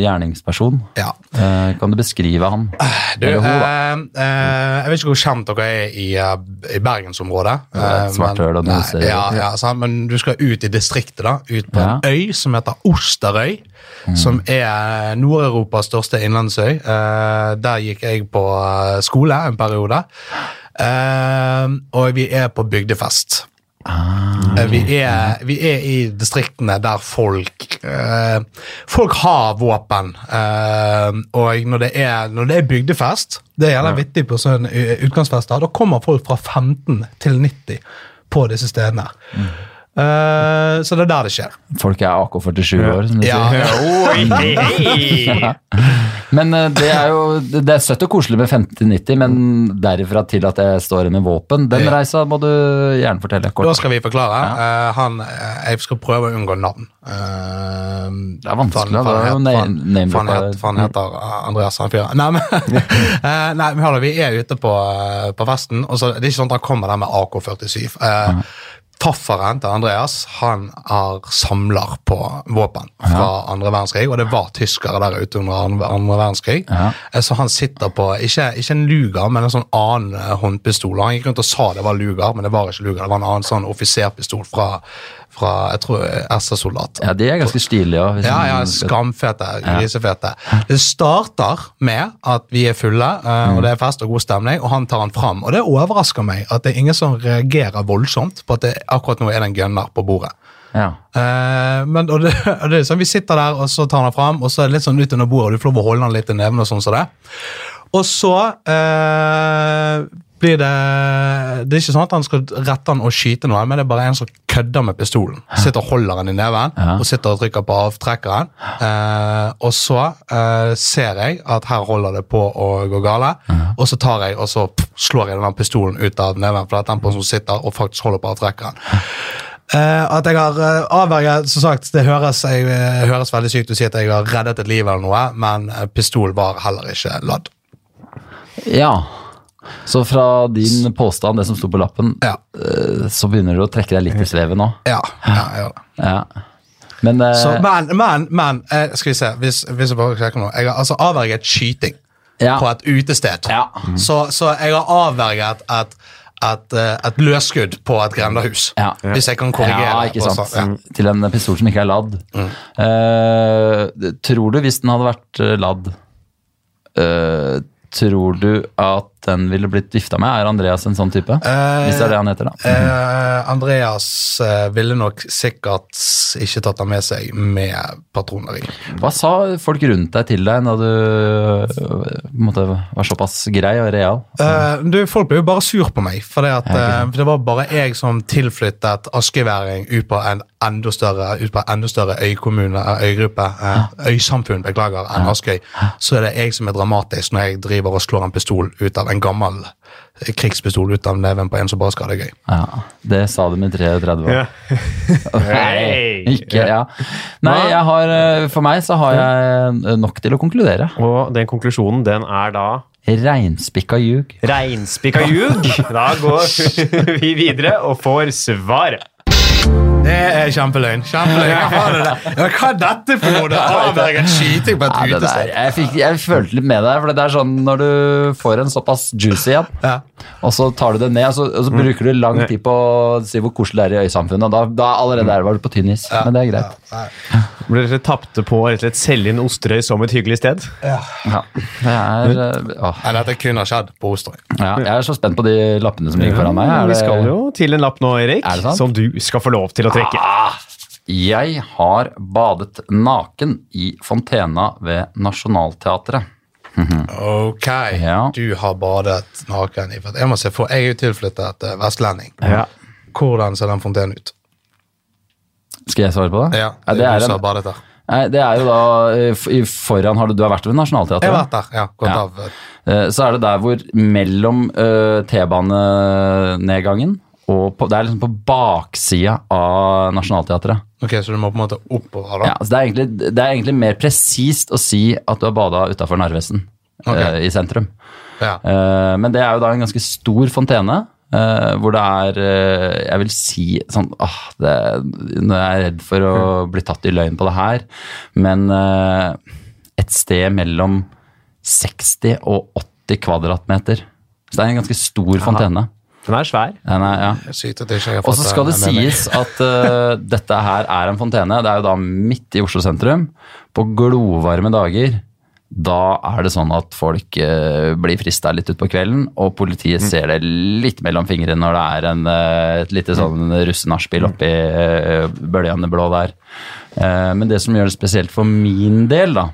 S4: gjerningsperson.
S3: Ja.
S4: Eh, Kan du beskrive han?
S3: Du,
S4: hun,
S3: eh, eh, jeg vet ikke hvor kjent dere er i, i bergensområdet.
S4: Ja, det er et svart høl og
S3: nei. Ja, ja, sant, men du skal ut i distriktet, da. Ut på en øy som heter Osterøy.
S4: Mm.
S3: Som er Nord-Europas største innlandsøy. Eh, der gikk jeg på eh, skole en periode. Eh, og vi er på bygdefest.
S4: Ah.
S3: Vi er, vi er i distriktene der folk Folk har våpen. Og når det, er, når det er bygdefest, det er ja. vittig på sånn eh, utgangsfest, da kommer folk fra 15 til 90 på disse stedene. Eh, så det er der det skjer.
S4: Folk er AK-47 år, som de
S3: Ja,
S4: sier.
S3: ja.
S2: Oi, hei!
S4: Men uh, det er jo det er søtt og koselig med 50-90, men derifra til at jeg står her med våpen, den
S3: Ja.
S4: reisa må du gjerne fortelle
S3: Da skal vi forklare. Eh, han, eh, jeg skal prøve å unngå navn.
S4: Det er vanskelig,
S3: han-
S4: det er jo
S3: han han han heter Andreas han fyren. Nei, men, nei, men hør vi er ute på, på festen, og så det er ikke sånn at han kommer der med AK-47. Uh, Fafferen til Andreas han har samler på våpen fra andre verdenskrig, og det var tyskere der ute under andre, andre verdenskrig.
S4: Ja.
S3: Eh, Så han sitter på ikke, ikke en luger, men en sånn annen eh, håndpistol. Han gikk rundt og sa det var luger, men det var ikke luger. Det var en annen sånn offiserpistol fra, fra jeg tror, SS-soldat.
S4: Ja, de er ganske stilige òg.
S3: Ja, ja, skamfete, grisefete. Det starter med at vi er fulle, eh, og det er fest og god stemning, og han tar han fram. Og det overrasker meg at det er ingen som reagerer voldsomt på at det akkurat nå er det en gunner på bordet.
S4: Ja.
S3: Eh, men, og det, og det er sånn, Vi sitter der, og så tar han fram, og så er det litt sånn ut under bordet, og du får lov å holde han litt i neven og sånn som det. Og så eh, blir det Det er ikke sånn at han skal rette han og skyte noe, men det er bare en som kødder med pistolen. Sitter og holder han i neven
S4: Ja.
S3: og sitter og trykker på avtrekkeren. Eh, og så eh, ser jeg at her holder det på å gå gale, og så tar jeg og så pff, slår jeg den pistolen ut av neven, for det er den personen som sitter og faktisk holder på avtrekkeren. Eh, at jeg har uh, avverget Som sagt, det høres, jeg, eh, høres veldig sykt ut å si at jeg har reddet et liv, eller noe, men eh, pistol var heller ikke ladd.
S4: ja. Så fra din påstand, det som sto på lappen,
S3: Ja.
S4: eh, så begynner du å trekke deg litt i svevet nå.
S3: Ja, ja.
S4: Ja. Men eh,
S3: Så, men, men, men eh, skal vi se, hvis, hvis jeg bare sjekker nå. Jeg har altså avverget skyting på et utested.
S4: Ja.
S3: Så, så jeg har avverget et, et, et løsskudd på et grendahus.
S4: Ja.
S3: Hvis jeg kan korrigere.
S4: Ikke sant.
S3: også, ja.
S4: Til en pistol som ikke er ladd. Eh, tror du, hvis den hadde vært ladd uh, Tror du at den ville blitt gifta med? Er Andreas en sånn type? hvis det er det han heter, da.
S3: Eh, Andreas eh, ville nok sikkert ikke tatt den med seg med patroneri.
S4: Hva sa folk rundt deg til deg da du måtte på en måte, var såpass grei og real?
S3: Eh, du, folk ble jo bare sur på meg, for det, at, eh, det var bare jeg som tilflyttet askeværing ut på en enda større, ut på en enda større øykommune, eh, øygruppe, eh, øysamfunn, beklager, enn Askøy. Så er det jeg som er dramatisk når jeg driver og slår en pistol ut av en gammel eh, krigspistol ut av neven på en som bare skal ha det gøy.
S4: Ja, Det sa du med 33 år.
S2: Ja.
S4: Nei, ikke, ja. Nei, jeg har, øh, for meg så har jeg nok til å konkludere.
S2: Og den konklusjonen, den er da
S4: Reinspikka ljug.
S2: reinspikka ljug. Da går vi videre og får svaret.
S3: Det er kjempeløgn. kjempeløgn. Hva er. Ja, hva er dette for noe? Det er en skyting på et
S4: det
S3: utested.
S4: jeg, fikk, jeg følte litt med deg, for det er sånn når du får en såpass juicy en,
S3: Ja.
S4: og så tar du det ned, og så, og så bruker du lang tid på å si hvor koselig det er i øysamfunnet, og da, da allerede der var du på tynn is. Men det er greit.
S3: Ja.
S2: Ble dere tapte på å selge inn Osterøy som et hyggelig sted?
S4: Ja, det er øh,
S3: dette kunne skjedd på Osterøy.
S4: Ja, jeg er så spent på de lappene som ligger foran meg. Er
S2: Vi skal jo til en lapp nå, Erik,
S4: Er
S2: som du skal få lov til å trekke.
S4: Jeg har badet naken i fontena ved Nationaltheatret.
S3: Ok,
S4: Ja.
S3: du har badet naken i fontena. Jeg må se for, jeg er jo tilflyttet eh, vestlending.
S2: Ja.
S3: Hvordan ser den fontenen ut?
S4: Skal jeg svare på det?
S3: Ja,
S4: Ja,
S3: det er du som har badet der.
S4: nei, det er jo da eh, i foran har du, du har vært ved
S3: Jeg har vært der, ja. Gått
S4: Ja.
S3: av. eh,
S4: Så er det der hvor mellom T-banenedgangen og på, Det er liksom på baksida av Nationaltheatret.
S3: Ok, Så du må på en måte oppover, da?
S4: Ja, så det, er egentlig, det er egentlig mer presist å si at du har bada utafor Narvesen
S3: okay.
S4: uh, i sentrum.
S3: Ja.
S4: Uh, men det er jo da en ganske stor fontene. Uh, hvor det er Jeg vil si sånn ah, det, Nå er jeg redd for å bli tatt i løgn på det her, men et sted mellom 60 og 80 kvadratmeter. Så det er en ganske stor fontene.
S2: Den er svær.
S4: Den er, ja. Og så skal det sies at uh, dette her er en fontene. Det er jo da midt i Oslo sentrum. På glovarme dager. Da er det sånn at folk uh, blir frista litt utpå kvelden, og politiet ser det litt mellom fingrene når det er en, uh, et lite sånn russenachspiel oppi uh, bølgene blå der. Eh, men det som gjør det spesielt for min del, da,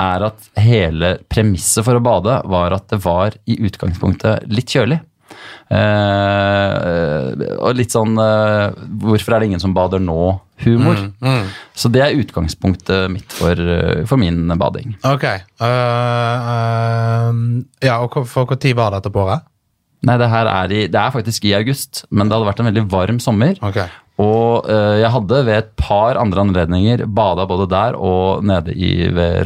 S4: er at hele premisset for å bade var at det var i utgangspunktet litt kjølig. Eh, og litt sånn eh, Hvorfor er det ingen som bader nå? Humor. Så det er utgangspunktet mitt for, eh, for min bading.
S3: Ok. Uh, uh, ja, og for når var dette på året?
S4: Nei, det er, i, det er faktisk i august, men det hadde vært en veldig varm sommer.
S3: Ok.
S4: Og eh, jeg hadde ved et par andre anledninger bada både der og nede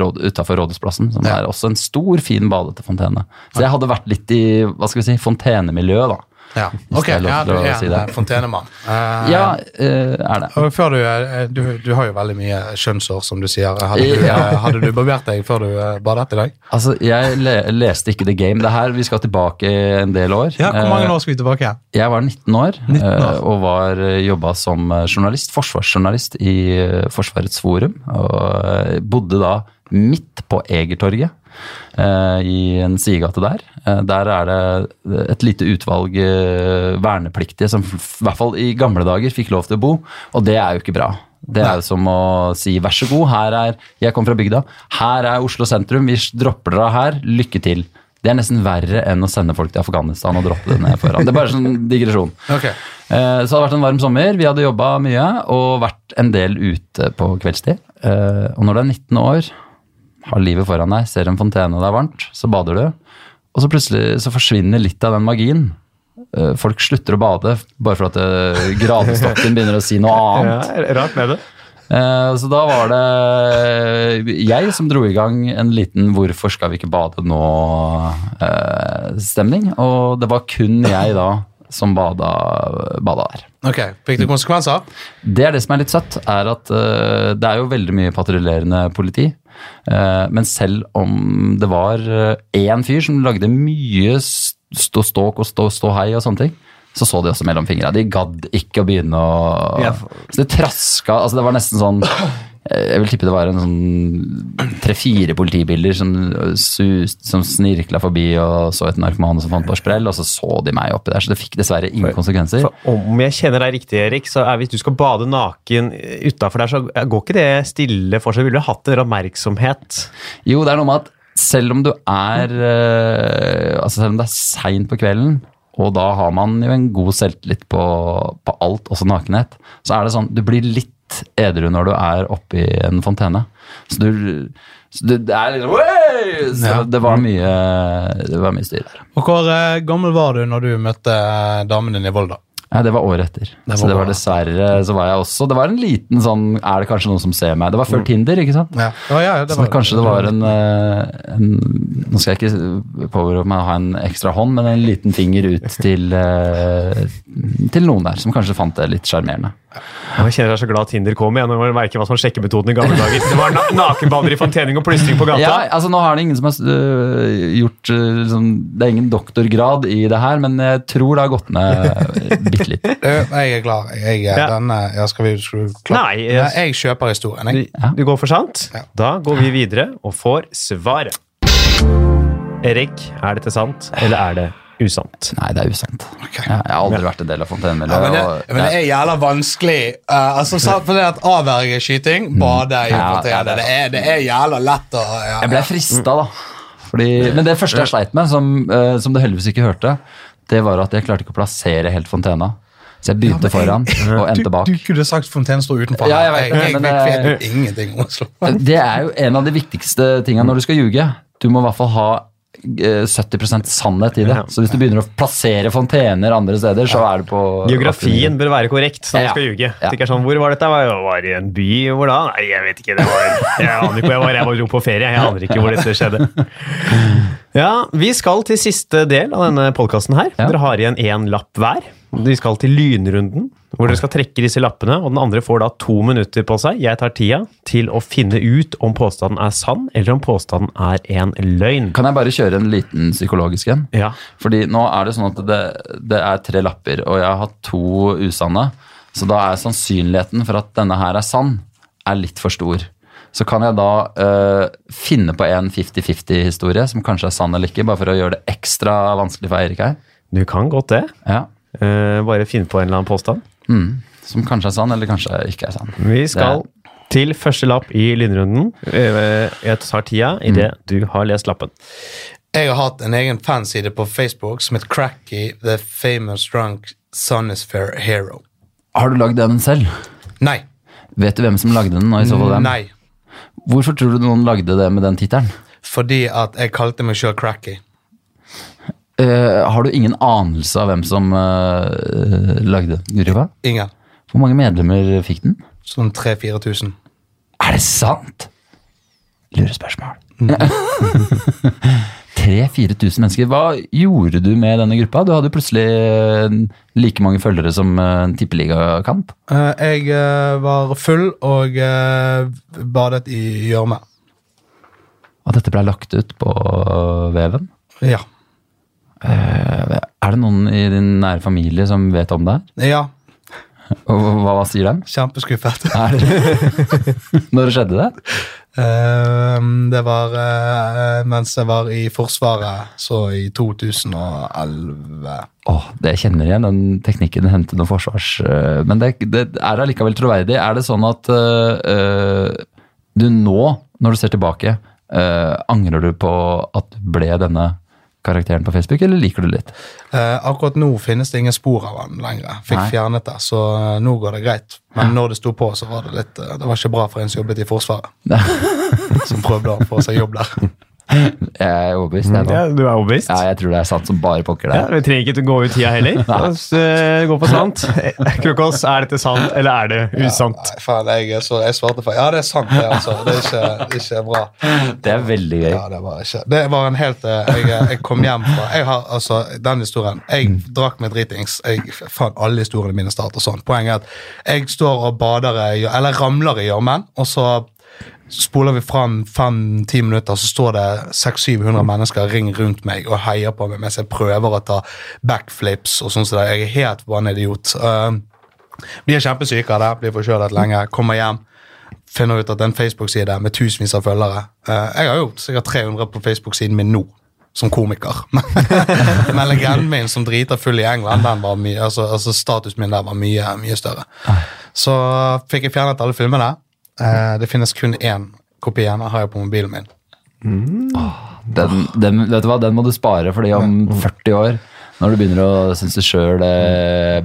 S4: råd, utafor Rådhusplassen, som
S3: Ja.
S4: er også en stor, fin badete fontene. Så jeg hadde vært litt i hva skal vi si, fontenemiljøet, da.
S3: Ja, ok,
S4: er
S3: ja, du er
S4: si
S3: en fontenemann. Uh,
S4: Ja, eh, er det.
S3: Og før du, eh, du, du har jo veldig mye skjønnsår, som du sier. Hadde du, hadde du barbert deg før du badet i dag?
S4: Altså, jeg le leste ikke The Game. Det her, Vi skal tilbake en del år.
S3: Ja, Hvor mange år skal vi tilbake igjen?
S4: Jeg var 19 år,
S3: 19 år.
S4: og var jobba som journalist, forsvarsjournalist i Forsvarets forum. Og bodde da midt på Egertorget, i en sidegate der. Eh, Der er det et lite utvalg eh, vernepliktige som i hvert fall i gamle dager fikk lov til å bo, og det er jo ikke bra. Det er jo som å si vær så god, her er Jeg kom fra bygda. Her er Oslo sentrum, vi dropper dere her, lykke til. Det er nesten verre enn å sende folk til Afghanistan og droppe det ned foran. Det er bare sånn digresjon.
S3: Okay.
S4: Eh, Så det hadde vært en varm sommer. Vi hadde jobba mye og vært en del ute på kveldstid. Eh, Og når du er 19 år, har livet foran deg, ser en fontene og det er varmt, så bader du. Og så plutselig så forsvinner litt av den magien. Eh, Folk slutter å bade bare for at eh, gradestokken begynner å si noe annet.
S2: Ja, rart med det.
S4: Eh, så da var det jeg som dro i gang en liten 'hvorfor skal vi ikke bade nå'-stemning. og det var kun jeg da som bada, bada der.
S3: Ok, Fikk det konsekvenser?
S4: Det er det som er litt søtt, er at uh, det er jo veldig mye patruljerende politi. Uh, men selv om det var eh, én fyr som lagde mye stå ståk og stå, stå hei og sånne ting, så så de også mellom fingra. De gadd ikke å begynne å. Så det traska altså Det var nesten sånn eh, Jeg vil tippe det var en sånn tre-fire politibiler som, som snirkla forbi og så et narkoman som fant på sprell, og så så de meg oppi der. Så det fikk dessverre ingen konsekvenser.
S2: For om jeg kjenner deg riktig, Erik, så er hvis du skal bade naken utafor der, så går ikke det stille for seg. Ville du hatt en oppmerksomhet?
S4: Jo, det er noe med at selv om du er eh, Altså selv om det er seint på kvelden, og da har man jo en god selvtillit på, på alt, også nakenhet, så er det sånn Du blir litt edru når du er oppi en fontene. Så du så du det er liksom «Wey!» Så
S3: Ja.
S4: det var mye Det var mye styr der.
S3: Og Hvor eh, gammel var du når du møtte eh, damen din i Volda?
S4: Ja, det var året etter.
S3: var
S4: så det var dessverre så var jeg også Det var en liten sånn Er det kanskje noen som ser meg? Det var før Tinder, ikke sant?
S3: Ja, ja, ja det
S4: Så
S3: var
S4: kanskje det var en, eh, en Nå skal jeg ikke påberope meg å ha en ekstra hånd, men en liten finger ut til, eh, til noen der som kanskje fant det litt sjarmerende.
S2: Jeg kjenner jeg er så glad Tinder kom igjen. og merker hva som var sjekkemetoden i gamle dager. Det var na nakenbader i fontening og plystring på gata.
S4: Ja, altså Nå har det ingen som har øh, gjort øh, liksom, Det er ingen doktorgrad i det her, men jeg tror det har gått ned bitte litt.
S3: Jeg er klar. Jeg, er
S2: Ja.
S3: denne, jeg, skal vi, skal vi?
S2: Nei, jeg-
S3: Nei, jeg kjøper historien. Jeg.
S2: Du, du går for sant?
S3: Ja.
S2: Da går vi videre og får svaret. Erik, er dette sant, eller er det usant?
S4: Nei, det er usant. Jeg, jeg har aldri vært en del av
S3: Ja, men, det, men det er jævla vanskelig. Uh, altså, for det at Avvergeskyting, bade i
S4: Mm. Ja,
S3: fontene,
S4: det-
S3: det, er, jævla lett å ja,
S4: Jeg ble frista, da. Fordi, men det første jeg sleit med, som, uh, som du heldigvis ikke hørte, det var at jeg klarte ikke å plassere helt fontena. Så jeg begynte foran og endte bak.
S3: Du, du kunne sagt fontenen står utenfor.
S4: Ja, jeg vet
S3: jeg, jeg,
S4: men
S3: jeg,
S4: jeg,
S3: vet ingenting om Oslo.
S4: Det er jo en av de viktigste tinga når du skal ljuge. Du må i hvert fall ha eh, 70 sannhet i det. Så hvis du begynner å plassere fontener andre steder, så er det på
S2: Geografien bør være korrekt når man
S4: Ja.
S2: skal ljuge.
S4: Ja.
S2: Det er sånn, Hvor var dette? Jeg var i en by. Hvor da? Nei, jeg vet ikke. Det var, jeg aner ikke hvor jeg var. Jeg var jo på ferie. Jeg aner ikke hvor dette skjedde. Ja, Vi skal til siste del av denne podkasten her. Dere har igjen én lapp hver. Vi skal til lynrunden, hvor dere skal trekke disse lappene. og Den andre får da to minutter på seg. Jeg tar tida til å finne ut om påstanden er sann, eller om påstanden er en løgn.
S4: Kan jeg bare kjøre en liten psykologisk en?
S2: Ja.
S4: Fordi nå er det sånn at det, det er tre lapper, og jeg har hatt to usanne. Så da er sannsynligheten for at denne her er sann, er litt for stor. Så kan jeg da øh, finne på en 50-50-historie som kanskje er sann eller ikke, bare for å gjøre det ekstra vanskelig for Eirik her.
S2: Du kan godt det.
S4: Ja.
S2: Uh, bare finne på en eller annen påstand.
S4: Mm. Som kanskje er sann, eller kanskje ikke er sann.
S2: Vi skal til første lapp i lynrunden. Eh, Jeg tar tida idet
S4: Mm.
S2: du har lest lappen.
S3: Jeg har hatt en egen fanside på Facebook som het Cracky The Famous Drunk Sonosphere Hero.
S4: Har du lagd den selv?
S3: Nei.
S4: Vet du hvem som lagde den? og i så fall hvem?
S3: Nei.
S4: Hvorfor tror du noen lagde det med den tittelen?
S3: Fordi at jeg kalte meg sjøl Cracky.
S4: Eh, har du ingen anelse av hvem som uh, lagde gruppa?
S3: Ingen.
S4: Hvor mange medlemmer fikk den?
S3: Sånn 3000-4000.
S4: Er det sant? Lurespørsmål. 3000-4000 mennesker. Hva gjorde du med denne gruppa? Du hadde plutselig eh, like mange følgere som en tippeligakamp.
S3: Eh, jeg var full og badet i gjørme.
S4: Og dette ble lagt ut på veven.
S3: Ja.
S4: Eh, Er det noen i din nære familie som vet om det? her?
S3: Ja.
S4: Og hva, hva sier de?
S3: Kjempeskuffet.
S4: Er det Når skjedde det?
S3: Eh, det var eh, mens jeg var i Forsvaret, så i 2011.
S4: Åh, det jeg kjenner igjen, den teknikken hente noe forsvars... øh, Men det, det er allikevel troverdig. Er det sånn at øh, du nå, når du ser tilbake, uh, angrer du på at du ble denne karakteren på Facebook, eller liker du det litt?
S3: Eh, akkurat nå finnes det ingen spor av han lenger. Fikk
S4: Nei.
S3: fjernet det, så eh, nå går det greit. Men når det sto på, så var det litt eh, Det var ikke bra for en som jobbet i Forsvaret. som prøvde å få seg jobb der.
S4: Jeg er overbevist, jeg
S2: Ja, du er overbevist?
S4: Ja, jeg tror det er sant som bare pokker
S2: Ja,
S4: det.
S2: vi trenger ikke å gå ut tida heller. La oss eh, gå på sant. Krokos, er dette sant, eller er det usant?
S3: Nei, faen, jeg, er så, jeg svarte feil. Ja, det er sant, det, altså. Det er ikke, ikke bra.
S4: Det er veldig gøy.
S3: Ja, det var ikke Det var en helt eh, Jeg, jeg kom hjem fra Jeg har altså den historien. Jeg drakk meg dritings. Jeg, faen, alle historiene mine starter sånn. Poenget er at jeg står og bader i Eller ramler i gjørmen, og så spoler vi fram fem-ti minutter, så står det 600-700 mennesker ring rundt meg og heier på meg mens jeg prøver å ta backflips og sånn som det. Jeg er helt vanlig idiot. Uh, blir kjempesyk av det, blir forkjølet lenge, kommer hjem finner ut at det er en Facebook-side med tusenvis av følgere. Uh, jeg har jo sikkert 300 på Facebook-siden min nå, som komiker. Men legenden min som driter full i England, den var mye, altså, altså statusen min der var mye, mye større. Så fikk jeg fjernet alle filmene. Eh, det finnes kun én kopi igjen, den har jeg på mobilen min.
S4: Den, den, vet du hva, den må du spare, fordi om 40 år, når du begynner å synes det sjøl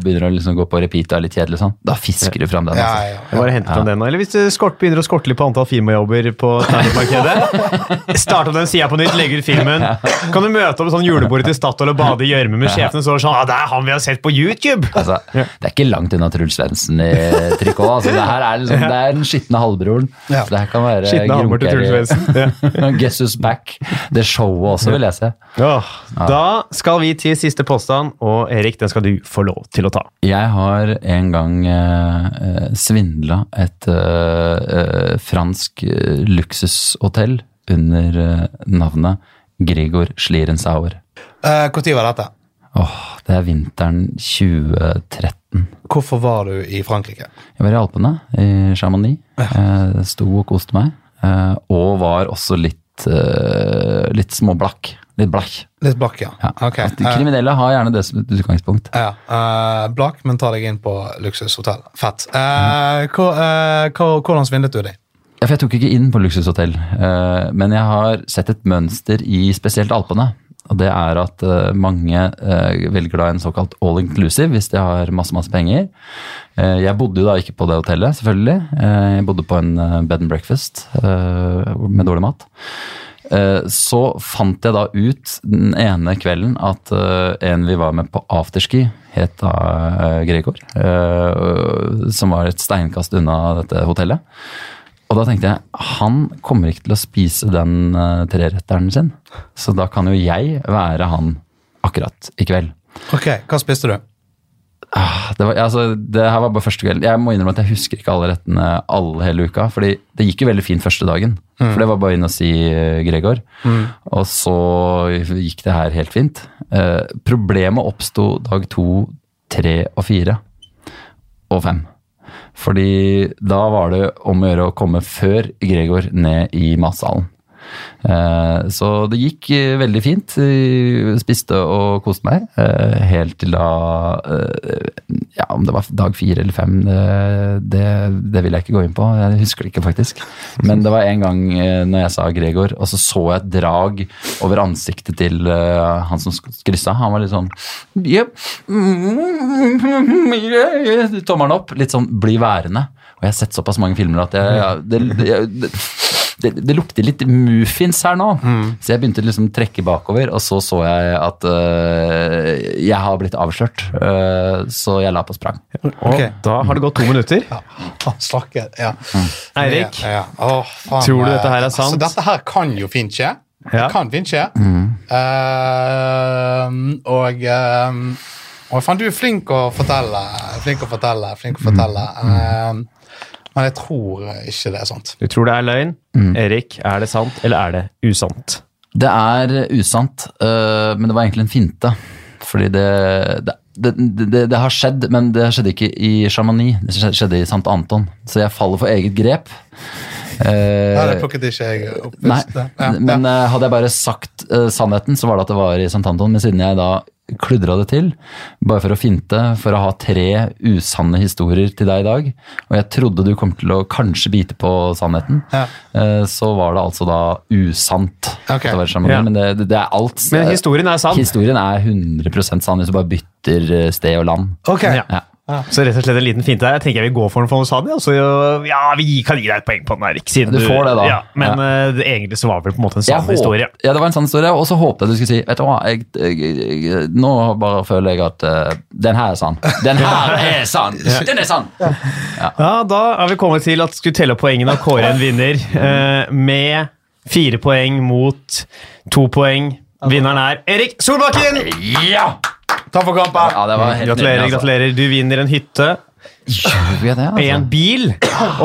S4: begynner å liksom gå på repeat og er litt kjedelig, sånn, da fisker du fram den.
S3: Ja,
S4: ja,
S3: ja,
S2: Jeg bare henter fram den nå. Eller hvis du skort, begynner å skorte litt på antall firmajobber på standup-markedet, start opp den sida på nytt, legg ut filmen. Kan du møte opp sånn julebordet til Statoil og bade i gjørme med sjefen står sånn ah, 'Det er han vi har sett på YouTube!'
S4: Altså, det er ikke langt unna Truls Svendsen i trikot. Altså, det her er, liksom, det er den skitne halvbroren.
S3: Ja.
S4: Det her kan være
S2: Skitne Halvor til Truls Svendsen.
S4: Guess who's back. Det showet også, vil jeg se.
S2: Da skal vi til siste påstand, og Erik, den skal du få lov til å ta.
S4: Jeg har en gang eh, svindla et eh, eh, fransk eh, luksushotell under eh, navnet Grigor Schlierenzauer.
S3: Når var dette?
S4: Åh, det er vinteren 2013.
S3: Hvorfor var du i Frankrike?
S4: Jeg var i Alpene, i Chamonix. Eh, sto og koste meg. Eh, og var også litt, eh, litt småblakk. Litt blakk.
S3: Litt blakk, ja.
S4: Ja. Okay. De
S3: eh,
S4: kriminelle har gjerne det som et utgangspunkt.
S3: Ja, Uh, Blakk, men ta deg inn på luksushotell. Fett. Eh, hvor, uh, hvordan svindlet du deg?
S4: Ja, Jeg tok ikke inn på luksushotell, eh, men jeg har sett et mønster i spesielt Alpene. Og det er at mange velger da en såkalt all inclusive hvis de har masse masse penger. Jeg bodde jo da ikke på det hotellet, selvfølgelig. Jeg bodde på en bed and breakfast med dårlig mat. Eh, Så fant jeg da ut den ene kvelden at eh, en vi var med på afterski, het da eh, Gregor. Som var et steinkast unna dette hotellet. Og da tenkte jeg han kommer ikke til å spise den treretteren sin. Så da kan jo jeg være han akkurat i kveld.
S3: Ok, Hva spiste du?
S4: Ah, Det, var, altså, det her var bare første kvelden. Jeg må innrømme at jeg husker ikke alle rettene alle hele uka. fordi det gikk jo veldig fint første dagen. For det var bare inn og si Gregor. Gregor. Og så gikk det her helt fint. Eh, problemet oppsto dag to, tre og fire. Og fem. Fordi da var det om å gjøre å komme før Gregor ned i matsalen. Eh, Så det gikk eh, veldig fint. Eh, Spiste og koste meg. Helt til da Ja, om det var dag fire eller fem, det, det, vil jeg ikke gå inn på. Jeg husker det ikke, faktisk. Men det var en gang når jeg sa Gregor, og så så jeg et drag over ansiktet til han som kryssa. Han var litt sånn yep. Tommelen opp. Litt sånn bli værende. Og jeg har sett såpass mange filmer at jeg, ja, det, det, det, det lukter litt muffins her nå. Så jeg begynte liksom trekke bakover, og så så jeg at uh, jeg har blitt avslørt. Uh, så jeg la på sprang.
S2: Og
S3: Ok.
S2: da har det gått to minutter.
S3: Ja. Slakke, ja.
S2: Eirik,
S3: Ja, ja. Åh, faen,
S2: Tror du
S3: eh,
S2: dette her er sant?
S3: Altså, dette her kan jo fint skje.
S2: Ja.
S3: Det kan fint skje. Eh, og uh, og faen, du er flink å fortelle. Flink å fortelle, flink å fortelle. Eh, men jeg tror ikke det er sant.
S2: du tror det er løgn. Erik, er det sant, eller er det usant?
S4: Det er usant, uh, men det var egentlig en finte. Fordi det, det, det, det, det har skjedd, men det skjedde ikke i Chamonix. Det skjedde- i St. Anton. Så jeg faller for eget grep. Eh,
S3: Ja, det plukket ikke jeg opp.
S4: Nei.
S3: Ja,
S4: men
S3: ja.
S4: eh, hadde jeg bare sagt uh, sannheten, så var det at det var i St. Anton. Men siden jeg da kludra det til, bare for å finte, for å ha tre usanne historier til deg i dag, og jeg trodde du kom til å kanskje bite på sannheten,
S3: Ja.
S4: eh, så var det altså da usant. Okay.
S2: Ja.
S4: Men det, det, er alt
S2: Men historien er sann.
S4: Historien er 100% sann hvis du bare bytter eh, sted og land.
S3: Ok,
S2: Ja.
S4: Ja.
S2: Så rett og slett en liten finte der. Jeg tenker jeg vil gå for den, for sa. Altså, ja, vi kan gi deg et poeng på den, Erik. Siden
S4: Du får det, da.
S2: Ja, men eh, det, egentlig så var det vel på en måte en sann historie.
S4: Ja, det var en sann historie, og så håpet jeg du skulle si Vet du hva, jeg, jeg, jeg, nå bare føler jeg at uh, den her er sann. Den her er sann! Den er sann!
S2: Ja, Da er vi kommet til at skulle telle poengene og kåre en vinner uh, med fire poeng mot to poeng. Vinneren er Erik Solbakken!
S4: Ja!
S3: Takk for kampen!
S4: ja det var helt
S2: Gratulerer,
S4: altså.
S2: gratulerer. Du vinner en hytte,
S4: Gjør vi det, altså?
S2: en bil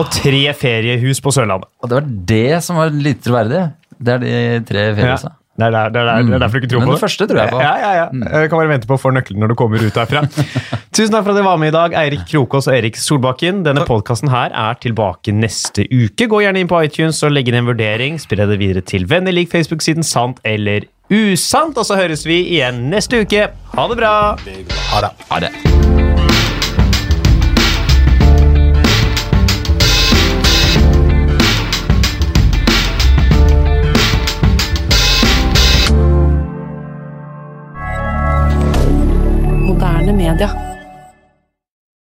S2: og tre feriehus på Sørlandet.
S4: Og det var det som var litt troverdig. Det er de tre
S2: Ja.
S4: feriehusene.
S2: Det, er der, det, er der, det er derfor du ikke tror
S4: Men
S2: på
S4: det første tror jeg på.
S2: Ja, ja, ja. Jeg kan bare vente på å få nøkkelen når du kommer ut derfra. Tusen takk for at dere var med i dag, Eirik Krokås og Erik Solbakken. Denne podkasten her er tilbake neste uke. Gå gjerne inn på iTunes og legg inn en vurdering. Spre det videre til venner. Lik Facebook-siden Sant eller usant. Og så høres vi igjen neste uke. Ha det bra.
S3: Ha det.
S4: Ha det. moderne.